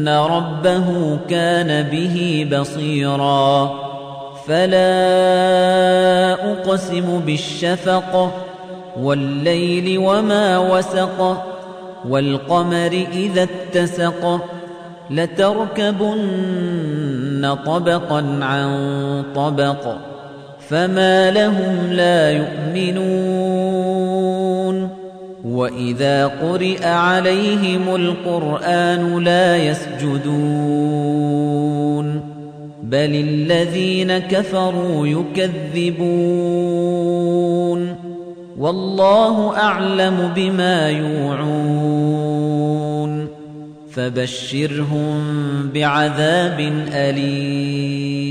إن ربه كان به بصيرا. فلا أقسم بالشفق والليل وما وسق والقمر إذا اتسق لتركبن طبقا عن طبق فما لهم لا يؤمنون. وإذا قرئ عليهم القرآن لا يسجدون بل الذين كفروا يكذبون والله أعلم بما يوعون فبشرهم بعذاب أليم